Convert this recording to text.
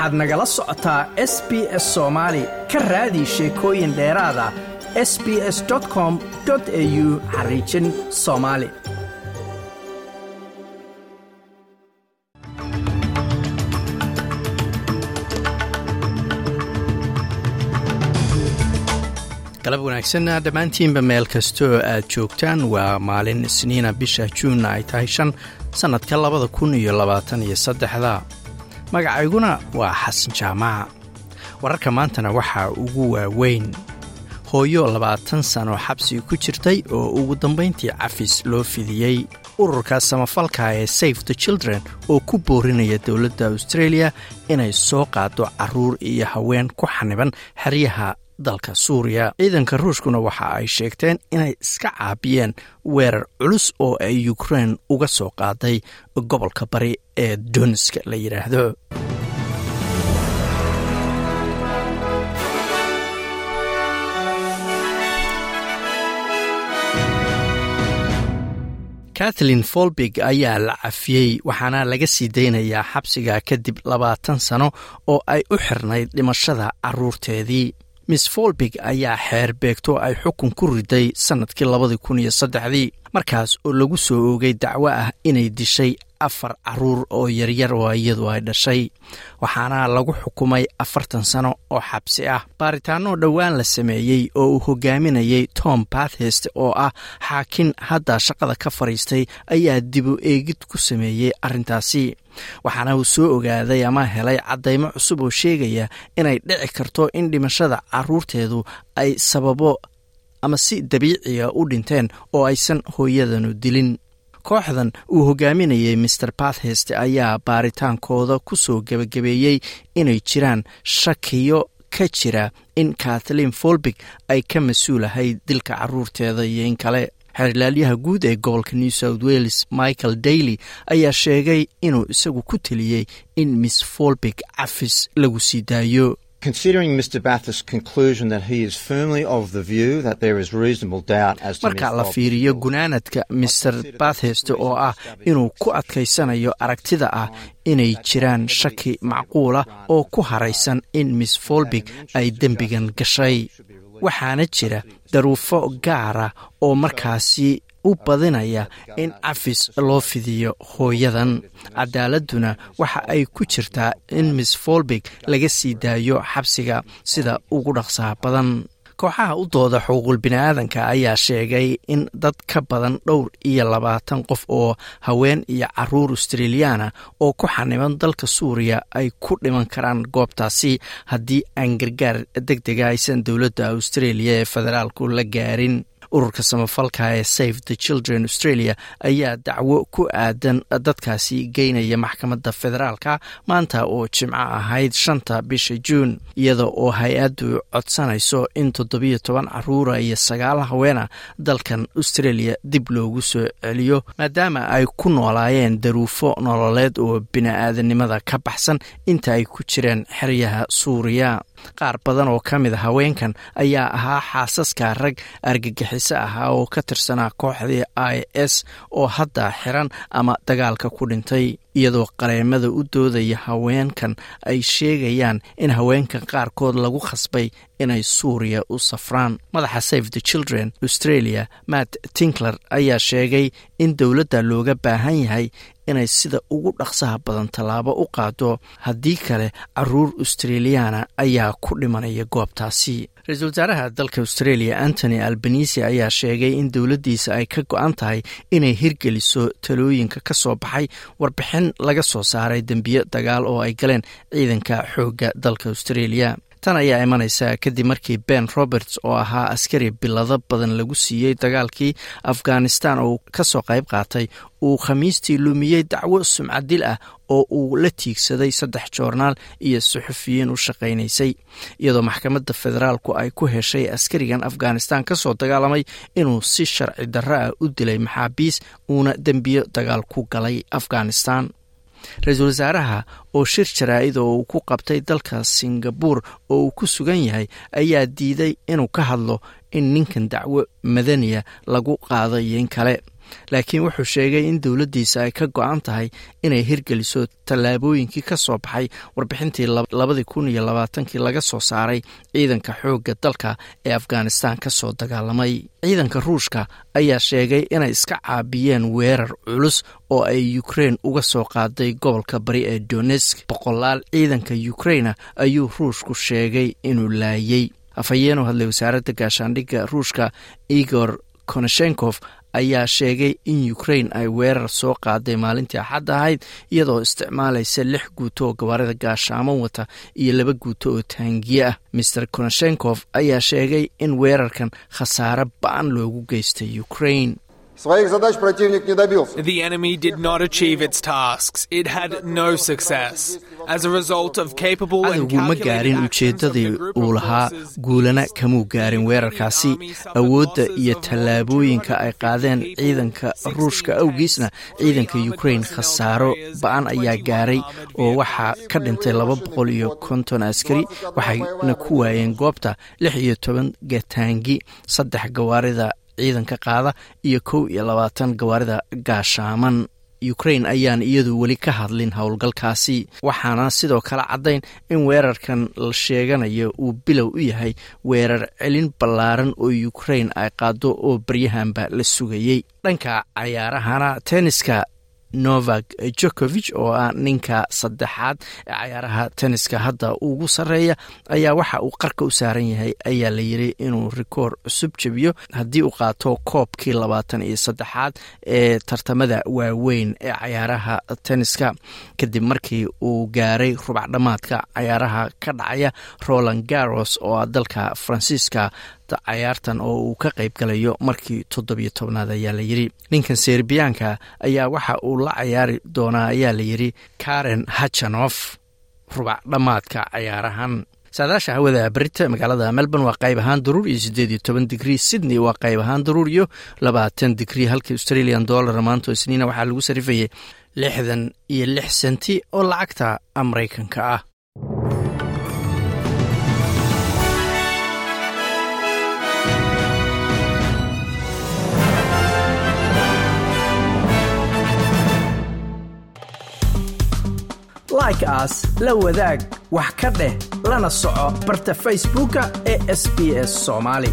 waxaad nagala socotaa s b s soomaali ka raadi sheekooyin dheeraada s b s com au xariijin soomaali galab wanaagsan dhammaantiinba meel kastoo aad joogtaan waa maalin isniina bisha juunna ay tahay shan sannadka labada kun iyo labaatan iyo saddexda magacayguna waa xasan jaamaca wararka maantana waxaa ugu waaweyn. Hooyo labaatan sano xabsi ku jirtay oo ugu dambayntii cafis loo fidiyey ururka samafalka ee safe the children oo ku boorinaya dowladda australia inay soo qaado carruur iyo haween ku xaniban xeryaha dalka suuriya. Ciidanka ruushkuna waxa ay sheegteen inay iska caabiyeen weerar culus oo ay ukrein uga soo qaaday gobolka bari ee donska la yidhaahdo kathleen folbig ayaa la cafiyey waxaana laga sii daynayaa xabsiga kadib labaatan sano oo ay u xirnayd dhimashada caruurteedii miss folbig ayaa xeer beegto ay xukun ku riday sannadkii labadii kun iyo saddexdii markaas oo lagu soo oogay dacwo ah inay dishay afar carruur oo yaryar oo iyadu ay dhashay waxaana lagu xukumay afartan sano oo xabsi ah. Baaritaanoo dhowaan la sameeyey oo uu hogaaminayay tom bathest oo ah xaakin hadda shaqada ka fadhiistay ayaa dibu eegid ku sameeyey arrintaasi. Waxaana uu soo ogaaday ama helay caddaymo cusub oo sheegaya inay dhici karto in dhimashada caruurteedu ay sababo ama si dabiiciga u dhinteen oo aysan hooyadanu dilin. Kooxdan uu hogaaminayay master bathest ayaa baaritaankooda ku soo gebagabeeyey inay jiraan shakiyo ka jira in kathleen folbig ay ka mas'uulahay dilka caruurteeda iyo in kale. Xeerlaalyaha guud ee gobolka new south wales michael daily ayaa sheegay inuu isagu ku teliyey in miss folbig cafis lagu sii daayo Considering Mr. Bathurst's conclusion that he is firmly of the view that there is reasonable doubt as to marka la fiiriyo gunaanadka master bathurst oo ah inuu ku adkaysanayo aragtida ah inay jiraan shaki macquula oo ku haraysan in miss folbig ay dembigan gashay. Waxaana jira daruufo gaara oo markaasi u badinaya in cafis loo fidiyo hooyadan. Cadaaladuna waxa ay ku jirtaa in miss folbig laga sii daayo xabsiga sida ugu dhaqsaha badan. Kooxaha u dooda xuquuqul bini'aadanka ayaa sheegay in dad ka badan dhowr iyo labaatan qof oo haween iyo carruur australiyaana oo ku xaniban dalka suuriya ay ku dhiman karaan goobtaasi haddii aan gargaar deg dega aysan dowladda australia ee federaalku la gaarin ururka samafalka ee safe the children australia ayaa dacwo ku aadan dadkaasi geynaya maxkamadda federaalka maanta oo jimco ahayd shanta bisha juun iyada oo hay'addu codsanayso in toddobiyo toban caruura iyo sagaal haweena dalkan australia dib loogu soo celiyo maadaama ay ku noolaayeen daruufo nololeed oo bini-aadanimada ka baxsan inta ay ku jireen xeryaha suuriya qaar badan oo ka mid a haweenkan ayaa ahaa xaasaska rag argagixiso ahaa oo ka tirsanaa kooxdii i s oo hadda xiran ama dagaalka ku dhintay iyadoo qareemada u doodaya haweenkan ay sheegayaan in haweenkan qaarkood lagu khasbay inay suuriya u safraan. Madaxa safe the children australia matt tinkler ayaa sheegay in dowladda looga baahan yahay inay sida ugu dhaqsaha badan tallaabo u qaado haddii kale carruur australiyaana ayaa ku dhimanaya goobtaasi. Ra'iisul wasaaraha dalka australia antony albanisi ayaa sheegay in dowladdiisa ay ka go-an tahay inay hirgeliso talooyinka ka soo baxay warbixin laga soo saaray dembiyo dagaal oo ay galeen ciidanka xoogga dalka australia tan ayaa imanaysa kadib markii ben roberts oo ahaa askari bilado badan lagu siiyey dagaalkii afghanistan oo ka soo qayb qaatay. Uu khamiistii lumiyey dacwo sumcadil ah oo uu la tiigsaday saddex joornaal iyo suxufiyiin u shaqaynaysay. Iyadoo maxkamadda federaalku ay ku heshay askarigan afghanistan ka soo dagaalamay inuu si sharci darro ah u dilay maxaabiis uuna dembiyo dagaal ku galay afghanistan ra'iisul wasaaraha oo shir jaraa-id oo uu ku qabtay dalka singabuur oo uu ku sugan yahay ayaa diiday inuu ka hadlo in ninkan dacwo madaniya lagu qaado iyo in kale laakiin wuxuu sheegay in dowladdiisa ay ka go-an tahay inay hirgeliso tallaabooyinkii ka soo baxay warbixintii labadii kun iyo labaatankii laga soo saaray ciidanka xoogga dalka ee afghanistan ka soo dagaalamay. Ciidanka ruushka ayaa sheegay inay iska caabiyeen weerar culus oo ay ukrein uga soo qaaday gobolka bari ee donesk boqolaal ciidanka ukreina ayuu ruushku sheegay inuu laayay. Afhayeen u hadlay wasaaradda gaashaandhigga ruushka igor koneshenkof ayaa sheegay in ukrein ay weerar soo qaaday maalintii axadda ahayd iyadoo isticmaalaysa lix guuto oo gabaarida gaashaamo wata iyo laba guuto oo taangiye ah. Maer koneshenkof ayaa sheegay in weerarkan khasaare ba'an loogu geystay ukrein The enemy did not achieve its tasks. It had no success. As a result of capable and cadowgu ma gaarin ujeeddadii uu lahaa guulana kamuu gaarin weerarkaasi awoodda iyo tallaabooyinka ay qaadeen ciidanka ruushka awgiisna ciidanka ukrein khasaaro ba'an ayaa gaaray oo waxaa ka dhintay laba boqol iyo konton askari waxayna ku waayeen goobta lix iyo toban gataangi saddex gawaarida ciidanka qaada iyo kow iyo labaatan gawaarida gaashaaman ukrain ayaan iyadu weli ka hadlin howlgalkaasi. Waxaana sidoo kale caddayn in weerarkan la sheeganayo uu bilow u yahay weerar celin ballaaran oo ukrain ay qaado oo baryahanba la sugayey. Dhanka cayaarahana tenniska novak jokovich oo ah ninka saddexaad ee cayaaraha tenniska. Hadda ugu sarreeya ayaa waxa uu qarka u saaran yahay ayaa la yiri inuu rikoor cusub jebiyo. Haddii uu qaato koobkii labaatan iyo saddexaad ee tartamada waaweyn ee cayaaraha tenniska kadib markii uu gaaray rubac dhammaadka cayaaraha ka dhacaya roland garos oo ah dalka faransiiska cayaartan oo uu ka qayb galayo markii toddobiyo tobnaad ayaa la yiri ninkan serbiyaanka ayaa waxa uu la cayaari doonaa ayaa la yiri karen hachanof rubac dhammaadka cayaarahan. Saadaasha hawada berita magaalada melbourne waa qayb ahaan daruur iyo siddeed iyo toban digrii sydney waa qayb ahaan daruur iyo labaatan digrii halka australian dollar maanto isniina waxaa lagu sarifayay lixdan iyo lix senti oo lacagta maraykanka ah like aas la wadaag wax ka dheh lana soco barta facebooka ee sb s soomaali